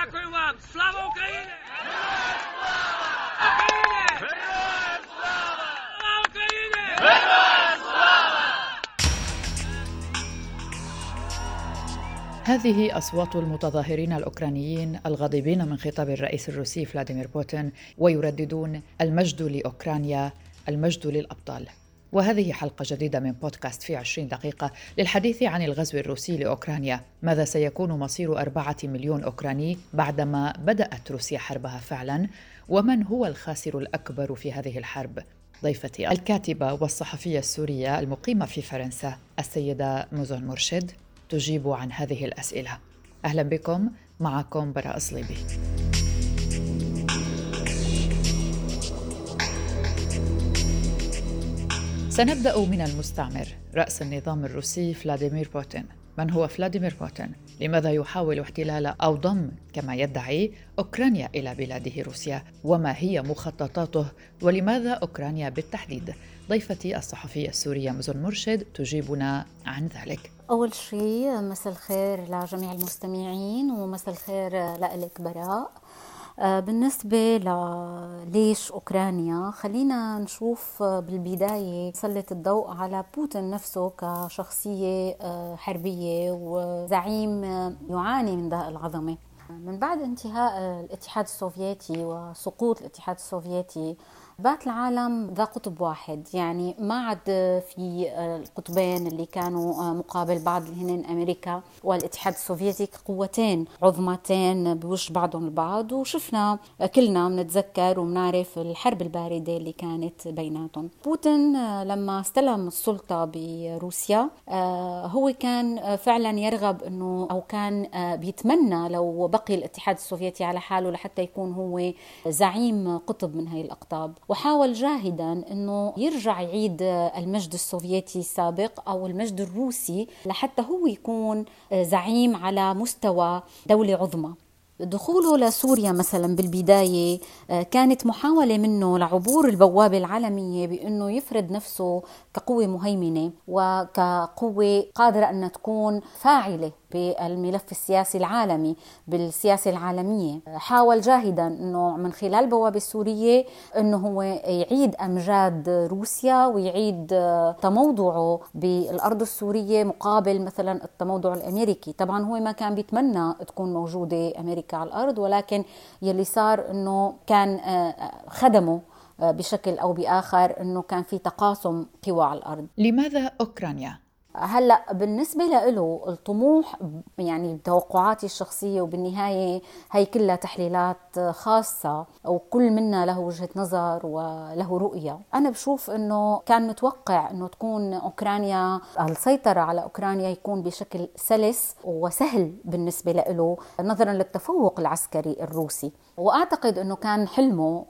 Дякую вам! Слава Україні! Слава Україні! هذه أصوات المتظاهرين الأوكرانيين الغاضبين من خطاب الرئيس الروسي فلاديمير بوتين ويرددون المجد لأوكرانيا المجد للأبطال وهذه حلقة جديدة من بودكاست في عشرين دقيقة للحديث عن الغزو الروسي لأوكرانيا. ماذا سيكون مصير أربعة مليون أوكراني بعدما بدأت روسيا حربها فعلا؟ ومن هو الخاسر الأكبر في هذه الحرب؟ ضيفتي الكاتبة والصحفية السورية المقيمة في فرنسا السيدة موزون مرشد تجيب عن هذه الأسئلة. أهلا بكم معكم براء صليبي. سنبدأ من المستعمر رأس النظام الروسي فلاديمير بوتين من هو فلاديمير بوتين؟ لماذا يحاول احتلال أو ضم كما يدعي أوكرانيا إلى بلاده روسيا؟ وما هي مخططاته؟ ولماذا أوكرانيا بالتحديد؟ ضيفتي الصحفية السورية مزن مرشد تجيبنا عن ذلك أول شيء مساء الخير لجميع المستمعين ومساء الخير لك براء بالنسبة ليش أوكرانيا خلينا نشوف بالبداية سلط الضوء على بوتين نفسه كشخصية آه، حربية وزعيم يعاني من داء العظمة. من بعد انتهاء الاتحاد السوفيتي وسقوط الاتحاد السوفيتي بات العالم ذا قطب واحد. يعني ما عاد في القطبين اللي كانوا مقابل بعض اللي أمريكا والاتحاد السوفيتي قوتين عظمتين بوج بعضهم البعض. وشفنا كلنا بنتذكر وبنعرف الحرب الباردة اللي كانت بيناتهم. بوتين لما استلم السلطة بروسيا هو كان فعلا يرغب إنه أو كان بيتمنى لو بقي الاتحاد السوفيتي على حاله لحتى يكون هو زعيم قطب من هاي الأقطاب. وحاول جاهدا إنه يرجع يعيد المجد السوفيتي السابق أو المجد الروسي لحتى هو يكون زعيم على مستوى دولة عظمى. دخوله لسوريا مثلا بالبداية كانت محاولة منه لعبور البوابة العالمية بأنه يفرض نفسه كقوة مهيمنة وكقوة قادرة أن تكون فاعلة. بالملف السياسي العالمي بالسياسة العالمية. حاول جاهدا أنه من خلال البوابة السورية أنه هو يعيد أمجاد روسيا ويعيد تموضعه بالأرض السورية مقابل مثلا التموضع الأمريكي. طبعا هو ما كان بيتمنى تكون موجودة أمريكا على الأرض ولكن يلي صار أنه كان خدمه بشكل أو بآخر إنه كان في تقاسم قوى على الأرض. لماذا أوكرانيا؟ هلأ بالنسبة له الطموح يعني توقعاتي الشخصية وبالنهاية هي كلها تحليلات خاصة وكل منا له وجهة نظر وله رؤية. أنا بشوف إنه كان متوقع إنه تكون أوكرانيا السيطرة على أوكرانيا يكون بشكل سلس وسهل بالنسبة له نظرا للتفوق العسكري الروسي. وأعتقد إنه كان حلمه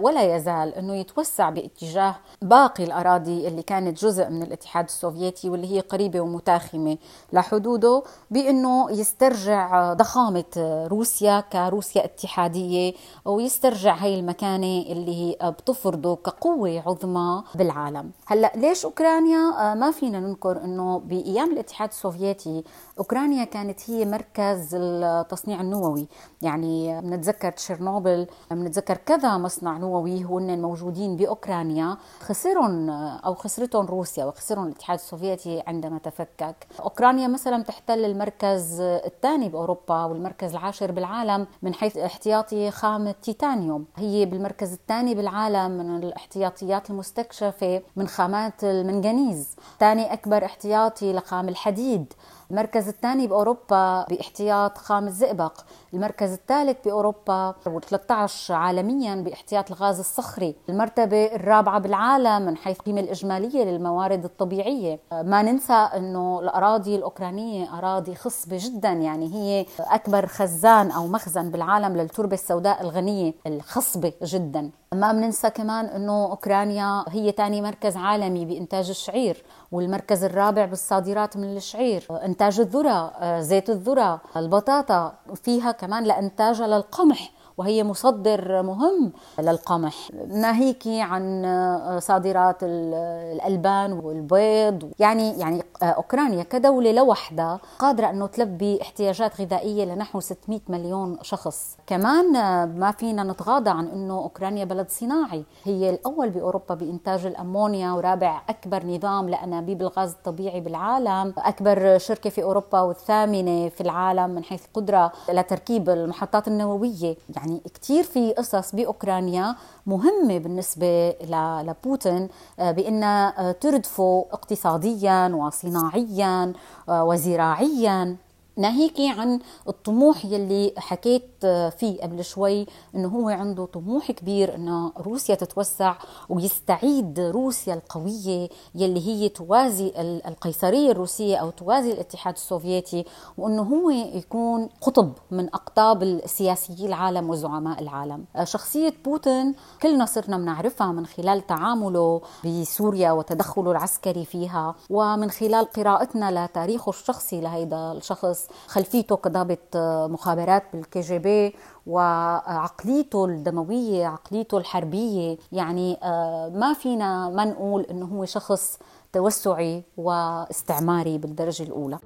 ولا يزال إنه يتوسع باتجاه باقي الأراضي اللي كانت جزء من الاتحاد السوفيتي واللي هي قريبة ومتاخمة لحدوده بإنه يسترجع ضخامة روسيا كروسيا اتحادية ويسترجع هي المكانة اللي بتفرضه كقوة عظمى بالعالم. هلأ ليش أوكرانيا؟ ما فينا ننكر إنه بأيام الاتحاد السوفيتي أوكرانيا كانت هي مركز التصنيع النووي. يعني بنتذكر تشيرنوبل بنتذكر كذا مصنع نووي هن موجودين بأوكرانيا. خسرهم أو خسرتهم روسيا وخسرهم الاتحاد السوفيتي عندما تفكك. أوكرانيا مثلا تحتل المركز الثاني بأوروبا والمركز العاشر بالعالم من حيث احتياطي خام التيتانيوم. هي بالمركز الثاني بالعالم من الاحتياطيات المستكشفة من خامات المنغنيز. ثاني أكبر احتياطي لخام الحديد. المركز الثاني بأوروبا باحتياط خام الزئبق، المركز الثالث بأوروبا و13 عالميا باحتياط الغاز الصخري، المرتبة الرابعة بالعالم من حيث القيمة الإجمالية للموارد الطبيعية، ما ننسى إنه الأراضي الأوكرانية أراضي خصبة جدا يعني هي أكبر خزان أو مخزن بالعالم للتربة السوداء الغنية الخصبة جدا، ما بننسى كمان إنه أوكرانيا هي ثاني مركز عالمي بإنتاج الشعير والمركز الرابع بالصادرات من الشعير. إنتاج الذرة زيت الذرة البطاطا فيها كمان لانتاجها للقمح. وهي مصدر مهم للقمح. ناهيك عن صادرات الألبان والبيض. يعني يعني أوكرانيا كدولة لوحدها قادرة أنه تلبي احتياجات غذائية لنحو 600 مليون شخص. كمان ما فينا نتغاضى عن أنه أوكرانيا بلد صناعي. هي الأول بأوروبا بإنتاج الأمونيا ورابع أكبر نظام لأنابيب الغاز الطبيعي بالعالم أكبر شركة في أوروبا والثامنة في العالم من حيث القدرة لتركيب المحطات النووية. يعني كثير في قصص بأوكرانيا مهمة بالنسبة لبوتين بأن تردفه اقتصاديا وصناعيا وزراعيا. ناهيك عن الطموح يلي حكيت فيه قبل شوي إنه هو عنده طموح كبير انه روسيا تتوسع ويستعيد روسيا القوية يلي هي توازي القيصرية الروسية أو توازي الاتحاد السوفيتي وإنه هو يكون قطب من أقطاب السياسيي العالم وزعماء العالم. شخصية بوتين كلنا صرنا بنعرفها من خلال تعامله بسوريا وتدخله العسكري فيها ومن خلال قراءتنا لتاريخه الشخصي لهيدا الشخص خلفيته كضابط مخابرات بالكي جي بي وعقليته الدموية عقليته الحربية. يعني آه، ما فينا ما نقول إنه هو شخص توسعي واستعماري بالدرجة الأولى.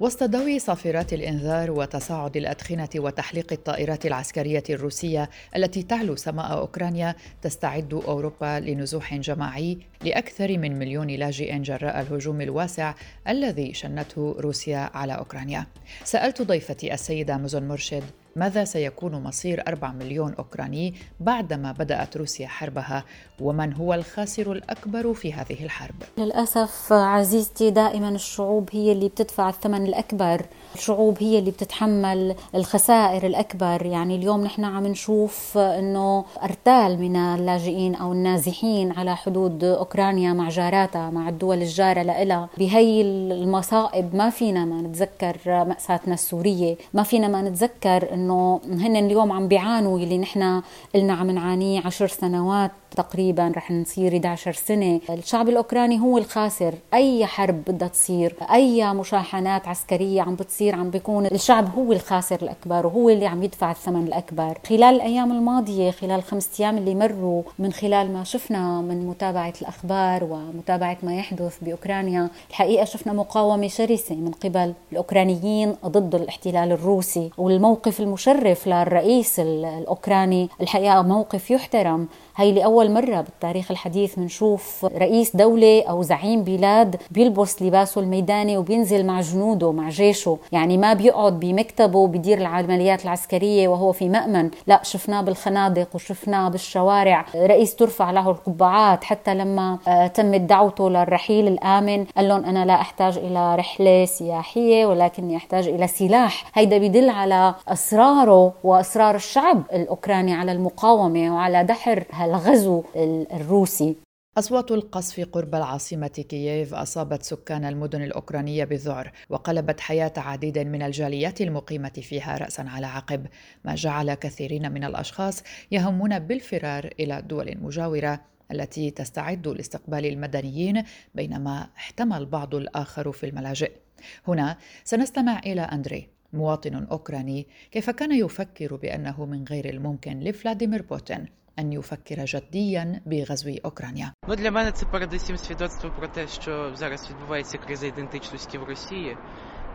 وسط ضوء صافرات الإنذار وتصاعد الأدخنة وتحليق الطائرات العسكرية الروسية التي تعلو سماء أوكرانيا تستعد أوروبا لنزوح جماعي لأكثر من مليون لاجئ جراء الهجوم الواسع الذي شنته روسيا على أوكرانيا. سألت ضيفتي السيدة مزن مرشد ماذا سيكون مصير 4 مليون أوكراني بعدما بدأت روسيا حربها؟ ومن هو الخاسر الأكبر في هذه الحرب؟ للأسف عزيزتي دائما الشعوب هي اللي بتدفع الثمن الأكبر. الشعوب هي اللي بتتحمل الخسائر الأكبر. يعني اليوم نحن عم نشوف أنه أرتال من اللاجئين أو النازحين على حدود أوكرانيا مع جاراتها مع الدول الجارة لها بهي المصائب ما فينا ما نتذكر مأساتنا السورية. ما فينا ما نتذكر أنه هن اليوم عم بيعانوا اللي نحن قلنا عم نعانيه عشر سنوات. تقريبا رح نصير 11 سنة. الشعب الأوكراني هو الخاسر. أي حرب بدها تصير أي مشاحنات عسكرية عم بتصير عم بيكون الشعب هو الخاسر الأكبر وهو اللي عم يدفع الثمن الأكبر. خلال الأيام الماضية خلال الخمس أيام اللي مروا من خلال ما شفنا من متابعة الأخبار ومتابعة ما يحدث بأوكرانيا الحقيقة شفنا مقاومة شرسة من قبل الأوكرانيين ضد الاحتلال الروسي. والموقف المشرف للرئيس الأوكراني الحقيقة موقف يحترم. هي لأول مرة بالتاريخ الحديث بنشوف رئيس دولة أو زعيم بلاد بيلبس لباسه الميداني وبينزل مع جنوده مع جيشه. يعني ما بيقعد بمكتبه بيدير العمليات العسكرية وهو في مأمن. لا شفناه بالخنادق وشفناه بالشوارع. رئيس ترفع له القبعات حتى لما آه، تمت دعوته للرحيل الآمن. قال لهم أنا لا أحتاج إلى رحلة سياحية ولكني أحتاج إلى سلاح. هيدا بيدل على أسراره وأسرار الشعب الأوكراني على المقاومة وعلى دحر الغزو الروسي. أصوات القصف قرب العاصمة كييف أصابت سكان المدن الأوكرانية بالذعر وقلبت حياة عديد من الجاليات المقيمة فيها رأسا على عقب. ما جعل كثيرين من الأشخاص يهمون بالفرار إلى الدول المجاورة التي تستعد لاستقبال المدنيين بينما احتمى البعض الآخر في الملاجئ. هنا سنستمع إلى أندري مواطن أوكراني كيف كان يفكر بأنه من غير الممكن لفلاديمير بوتين. أن يفكر جديا بغزو أوكرانيا. Ну для мене це передусім свідоцтво про те, що зараз відбувається криза ідентичності в Росії.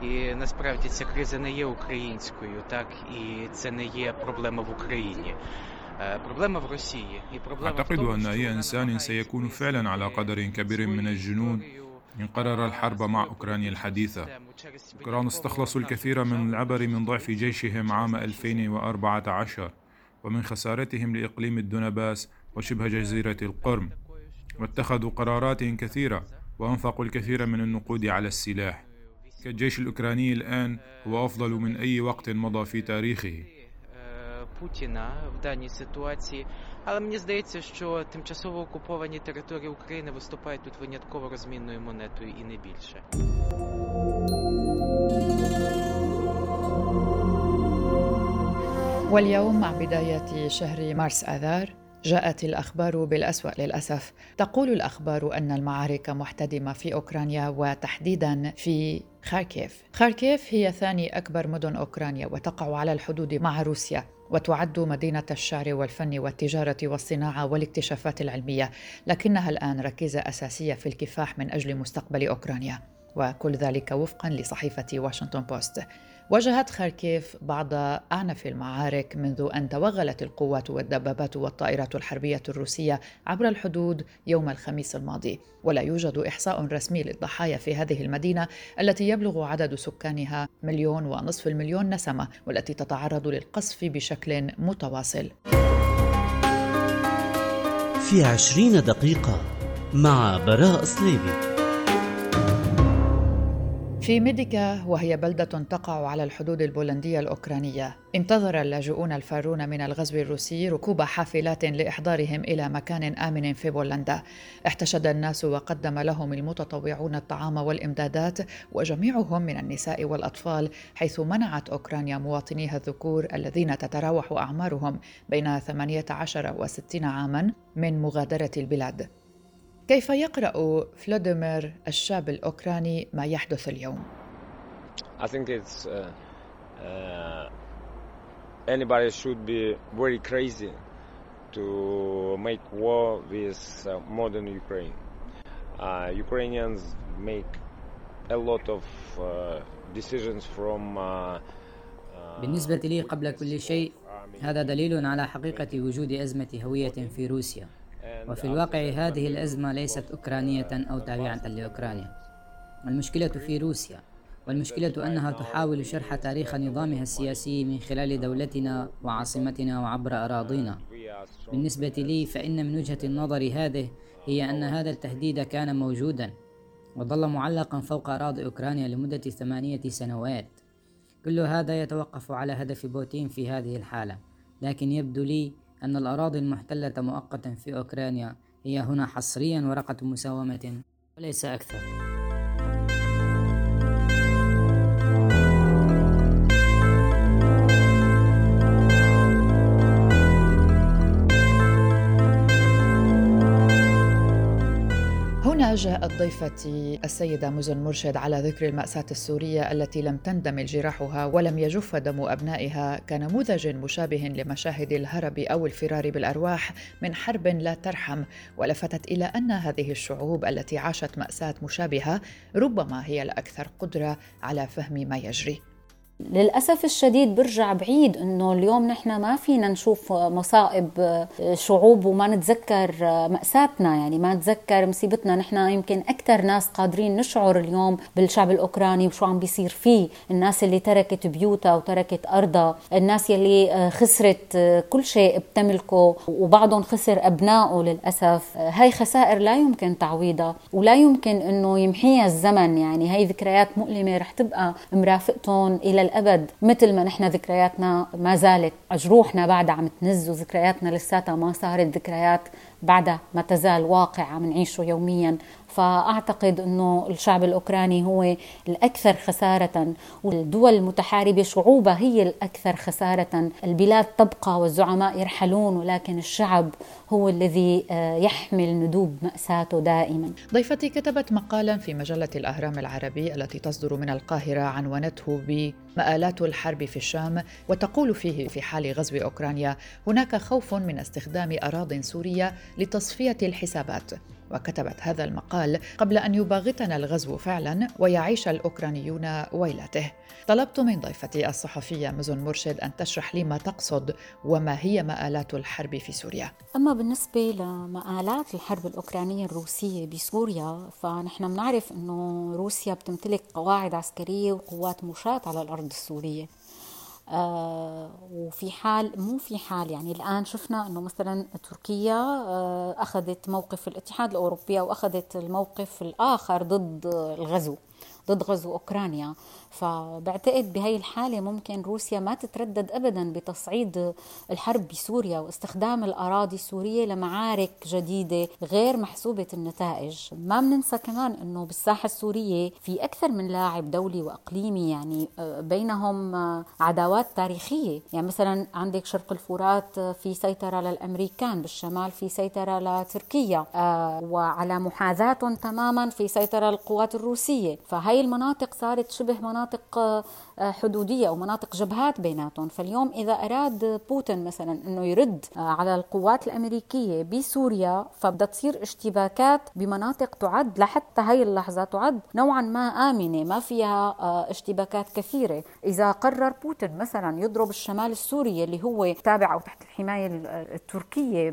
І насправді ця криза не є українською, так і це не є проблема в Україні. проблема в Росії і проблема أعتقد أن أي إنسان سيكون فعلا على قدر كبير من الجنود إن قرر الحرب مع أوكرانيا الحديثة أوكران استخلصوا الكثير من العبر من ضعف جيشهم عام 2014 ومن خسارتهم لإقليم الدونباس وشبه جزيرة القرم واتخذوا قرارات كثيرة وأنفقوا الكثير من النقود على السلاح كالجيش الأوكراني الآن هو أفضل من أي وقت مضى في تاريخه Путіна в даній ситуації, але мені здається, що тимчасово окуповані території України виступають тут винятково розмінною монетою і не більше. واليوم مع بداية شهر مارس آذار جاءت الأخبار بالأسوأ للأسف. تقول الأخبار أن المعارك محتدمة في أوكرانيا وتحديدا في خاركيف. خاركيف هي ثاني أكبر مدن أوكرانيا وتقع على الحدود مع روسيا وتعد مدينة الشعر والفن والتجارة والصناعة والاكتشافات العلمية لكنها الآن ركيزة أساسية في الكفاح من أجل مستقبل أوكرانيا. وكل ذلك وفقا لصحيفة واشنطن بوست. واجهت خاركيف بعض أعنف المعارك منذ أن توغلت القوات والدبابات والطائرات الحربية الروسية عبر الحدود يوم الخميس الماضي. ولا يوجد إحصاء رسمي للضحايا في هذه المدينة التي يبلغ عدد سكانها مليون ونصف المليون نسمة والتي تتعرض للقصف بشكل متواصل. في عشرين دقيقة مع براء صليبي في ميديكا وهي بلدة تقع على الحدود البولندية الأوكرانية. انتظر اللاجئون الفارون من الغزو الروسي ركوب حافلات لإحضارهم إلى مكان آمن في بولندا. احتشد الناس وقدم لهم المتطوعون الطعام والإمدادات وجميعهم من النساء والأطفال حيث منعت أوكرانيا مواطنيها الذكور الذين تتراوح أعمارهم بين 18 و 60 عاما من مغادرة البلاد. كيف يقرأ فلاديمير الشاب الأوكراني ما يحدث اليوم؟ I think it's uh, uh, anybody should be very crazy to make war with uh, modern Ukraine. Uh, Ukrainians make a lot of uh, decisions from uh, بالنسبة لي قبل كل شيء هذا دليل على حقيقة وجود أزمة هوية في روسيا وفي الواقع هذه الأزمة ليست أوكرانية أو تابعة لأوكرانيا. المشكلة في روسيا. والمشكلة أنها تحاول شرح تاريخ نظامها السياسي من خلال دولتنا وعاصمتنا وعبر أراضينا. بالنسبة لي فإن من وجهة النظر هذه هي أن هذا التهديد كان موجودا. وظل معلقا فوق أراضي أوكرانيا لمدة ثمانية سنوات. كل هذا يتوقف على هدف بوتين في هذه الحالة. لكن يبدو لي أن الأراضي المحتلة مؤقتا في أوكرانيا هي هنا حصريا ورقة مساومة وليس أكثر. هنا جاءت ضيفتي السيدة مزن مرشد على ذكر المأساة السورية التي لم تندمل جراحها ولم يجف دم أبنائها كنموذج مشابه لمشاهد الهرب أو الفرار بالأرواح من حرب لا ترحم ولفتت إلى أن هذه الشعوب التي عاشت مأساة مشابهة ربما هي الأكثر قدرة على فهم ما يجري. للأسف الشديد برجع بعيد أنه اليوم نحن ما فينا نشوف مصائب شعوب وما نتذكر مأساتنا. يعني ما نتذكر مصيبتنا. نحن يمكن أكثر ناس قادرين نشعر اليوم بالشعب الأوكراني وشو عم بيصير فيه. الناس اللي تركت بيوتها وتركت أرضها. الناس اللي خسرت كل شيء بتملكه وبعضهم خسر أبنائه للأسف. هاي خسائر لا يمكن تعويضها ولا يمكن أنه يمحيها الزمن. يعني هاي ذكريات مؤلمة رح تبقى مرافقتهم إلى الابد مثل ما نحن ذكرياتنا ما زالت جروحنا بعدها عم تنز وذكرياتنا لساتها ما صارت ذكريات بعدها ما تزال واقع عم نعيشه يوميا. فأعتقد إنه الشعب الأوكراني هو الأكثر خسارة والدول المتحاربة شعوبها هي الأكثر خسارة، البلاد تبقى والزعماء يرحلون ولكن الشعب هو الذي آه، يحمل ندوب مأساته دائما. ضيفتي كتبت مقالا في مجلة الأهرام العربي التي تصدر من القاهرة عنونته بمآلات الحرب في الشام وتقول فيه في حال غزو أوكرانيا هناك خوف من استخدام اراض سورية لتصفية الحسابات وكتبت هذا المقال قبل أن يباغتنا الغزو فعلا ويعيش الأوكرانيون ويلته. طلبت من ضيفتي الصحفية مزن مرشد أن تشرح لي ما تقصد وما هي مآلات الحرب في سوريا. أما بالنسبة لمآلات الحرب الأوكرانية الروسية بسوريا فنحن بنعرف إنه روسيا بتمتلك قواعد عسكرية وقوات مشاة على الأرض السورية. آه وفي حال مو في حال يعني الآن شفنا إنه مثلا تركيا آه أخذت موقف الاتحاد الأوروبي أو أخذت الموقف الآخر ضد الغزو. ضد غزو أوكرانيا. فبعتقد بهي الحالة ممكن روسيا ما تتردد أبدا بتصعيد الحرب بسوريا واستخدام الأراضي السورية لمعارك جديدة غير محسوبة النتائج. ما بننسى كمان أنه بالساحة السورية في أكثر من لاعب دولي وإقليمي يعني آه، بينهم آه، عداوات تاريخية. يعني مثلا عندك شرق الفرات آه، في سيطرة للأمريكان بالشمال في سيطرة لتركيا وعلى محاذاتهم تماما في سيطرة القوات الروسية. فهي المناطق صارت شبه مناطق حدودية أو مناطق جبهات بيناتهم. فاليوم إذا أراد بوتين مثلا أنه يرد على القوات الأمريكية بسوريا فبدها تصير اشتباكات بمناطق تعد لحتى هي اللحظة تعد نوعا ما آمنة ما فيها آه، اشتباكات كثيرة. إذا قرر بوتين مثلا يضرب الشمال السوري اللي هو تابع أو تحت الحماية التركية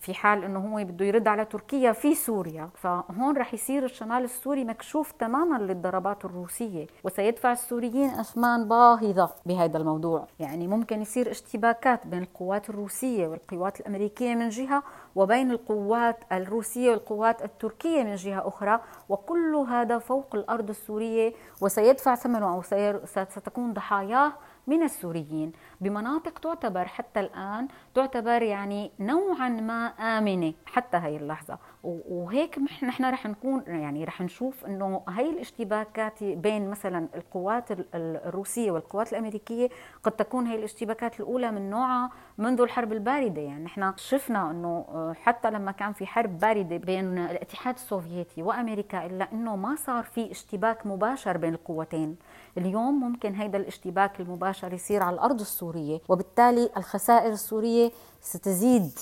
في حال أنه هو بده يرد على تركيا في سوريا فهون رح يصير الشمال السوري مكشوف تماما للضربات الروسية. وسيدفع السوريين أثمان باهظة بهذا الموضوع. يعني ممكن يصير اشتباكات بين القوات الروسية والقوات الأمريكية من جهة وبين القوات الروسية والقوات التركية من جهة أخرى وكل هذا فوق الأرض السورية وسيدفع ثمنه أو ستكون ضحاياه من السوريين بمناطق تعتبر حتى الآن تعتبر يعني نوعا ما آمنة حتى هي اللحظة. وهيك نحن رح نكون يعني رح نشوف إنه هي الاشتباكات بين مثلا القوات الروسية والقوات الأمريكية قد تكون هي الاشتباكات الأولى من نوعها منذ الحرب الباردة. يعني نحن شفنا إنه حتى لما كان في حرب باردة بين الاتحاد السوفيتي وأمريكا إلا إنه ما صار في اشتباك مباشر بين القوتين. اليوم ممكن هيدا الاشتباك المباشر يصير على الأرض السورية وبالتالي الخسائر السورية ستزيد.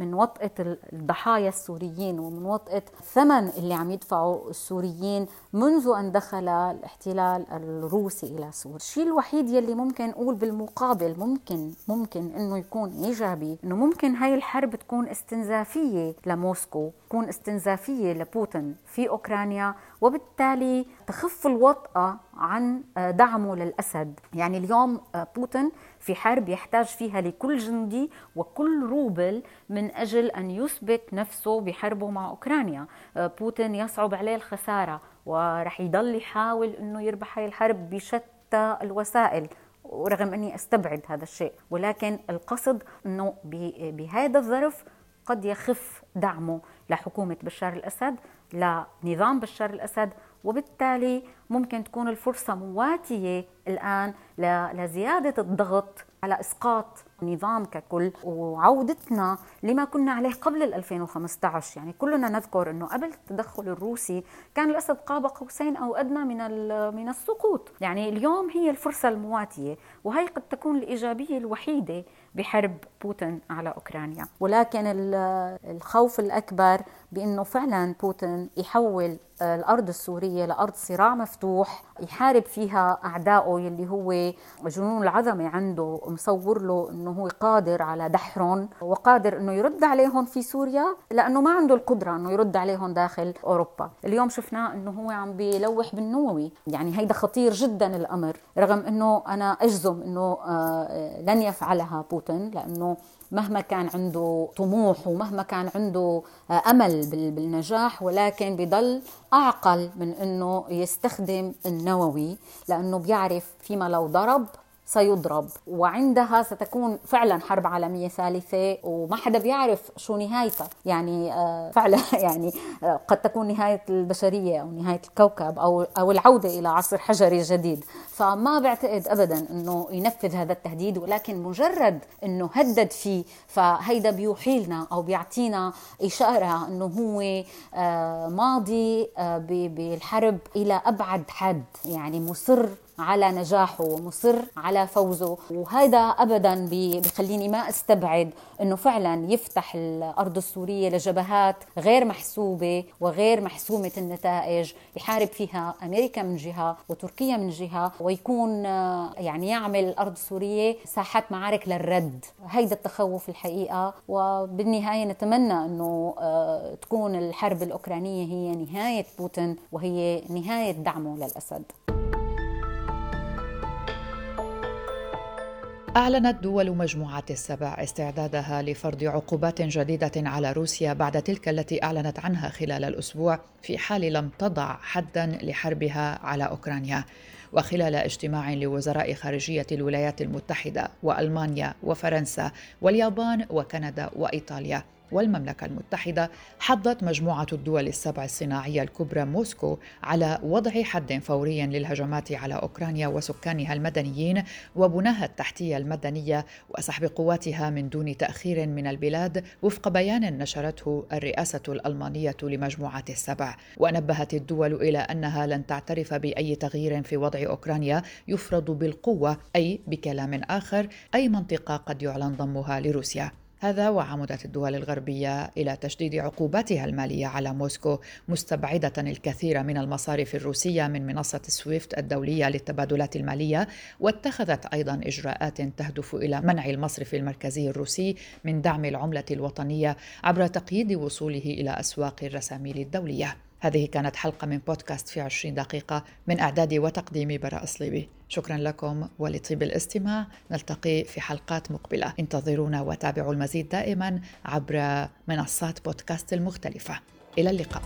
من وطئة الضحايا السوريين ومن وطئة الثمن اللي عم يدفعه السوريين منذ أن دخل الاحتلال الروسي إلى سوريا. الشيء الوحيد يلي ممكن نقول بالمقابل ممكن ممكن أنه يكون إيجابي أنه ممكن هاي الحرب تكون استنزافية لموسكو تكون استنزافية لبوتين في أوكرانيا وبالتالي تخف الوطأة عن دعمه للأسد. يعني اليوم بوتين في حرب يحتاج فيها لكل جندي وكل روبل من أجل أن يثبت نفسه بحربه مع أوكرانيا. بوتين يصعب عليه الخسارة ورح يضل يحاول أنه يربح هاي الحرب بشتى الوسائل ورغم أني أستبعد هذا الشيء ولكن القصد أنه بهذا الظرف قد يخف دعمه لحكومة بشار الأسد لنظام بشار الأسد وبالتالي ممكن تكون الفرصة مواتية الآن لزيادة الضغط على إسقاط النظام ككل وعودتنا لما كنا عليه قبل 2015 يعني كلنا نذكر إنه قبل التدخل الروسي كان الأسد قاب قوسين أو أدنى من من السقوط. يعني اليوم هي الفرصة المواتية وهي قد تكون الإيجابية الوحيدة بحرب بوتين على أوكرانيا. ولكن الخوف الأكبر بأنه فعلا بوتين يحول الأرض السورية لأرض صراع مفتوح يحارب فيها أعدائه يلي هو جنون العظمة عنده مصور له إنه هو قادر على دحرهم وقادر إنه يرد عليهم في سوريا لأنه ما عنده القدرة إنه يرد عليهم داخل أوروبا. اليوم شفناه إنه هو عم بيلوح بالنووي. يعني هيدا خطير جدا الأمر رغم إنه أنا أجزم إنه آه، لن يفعلها بوتين لأنه مهما كان عنده طموح ومهما كان عنده آه، أمل بالنجاح ولكن بضل أعقل من إنه يستخدم النووي لأنه بيعرف فيما لو ضرب سيضرب. وعندها ستكون فعلا حرب عالمية ثالثة وما حدا بيعرف شو نهايتها. يعني آه، فعلا يعني آه، قد تكون نهاية البشرية أو نهاية الكوكب أو أو العودة إلى عصر حجري جديد. فما بعتقد ابدا إنه ينفذ هذا التهديد ولكن مجرد إنه هدد فيه فهيدا بيوحي لنا أو بيعطينا إشارة إنه هو آه، ماضي بالحرب إلى أبعد حد. يعني مصر على نجاحه ومصر على فوزه. وهذا ابدا بخليني ما أستبعد إنه فعلا يفتح الأرض السورية لجبهات غير محسوبة وغير محسومة النتائج يحارب فيها أمريكا من جهة وتركيا من جهة ويكون آه، يعني يعمل الأرض السوريه ساحات معارك للرد. هيدا التخوف الحقيقة. وبالنهاية نتمنى إنه آه، تكون الحرب الأوكرانية هي نهاية بوتين وهي نهاية دعمه للأسد. أعلنت دول مجموعة السبع استعدادها لفرض عقوبات جديدة على روسيا بعد تلك التي أعلنت عنها خلال الأسبوع في حال لم تضع حدا لحربها على أوكرانيا. وخلال اجتماع لوزراء خارجية الولايات المتحدة وألمانيا وفرنسا واليابان وكندا وإيطاليا والمملكة المتحدة حضت مجموعة الدول السبع الصناعية الكبرى موسكو على وضع حد فوري للهجمات على أوكرانيا وسكانها المدنيين وبناها التحتية المدنية وسحب قواتها من دون تأخير من البلاد وفق بيان نشرته الرئاسة الألمانية لمجموعة السبع. ونبهت الدول إلى أنها لن تعترف بأي تغيير في وضع أوكرانيا يفرض بالقوة أي بكلام آخر أي منطقة قد يعلن ضمها لروسيا. هذا وعمدت الدول الغربية إلى تشديد عقوباتها المالية على موسكو مستبعدة الكثير من المصارف الروسية من منصة سويفت الدولية للتبادلات المالية واتخذت أيضا إجراءات تهدف إلى منع المصرف المركزي الروسي من دعم العملة الوطنية عبر تقييد وصوله إلى أسواق الرساميل الدولية. هذه كانت حلقة من بودكاست في عشرين دقيقة من إعدادي وتقديمي براء صليبي شكرا لكم ولطيب الاستماع. نلتقي في حلقات مقبلة. انتظرونا وتابعوا المزيد دائما عبر منصات بودكاست المختلفة. إلى اللقاء.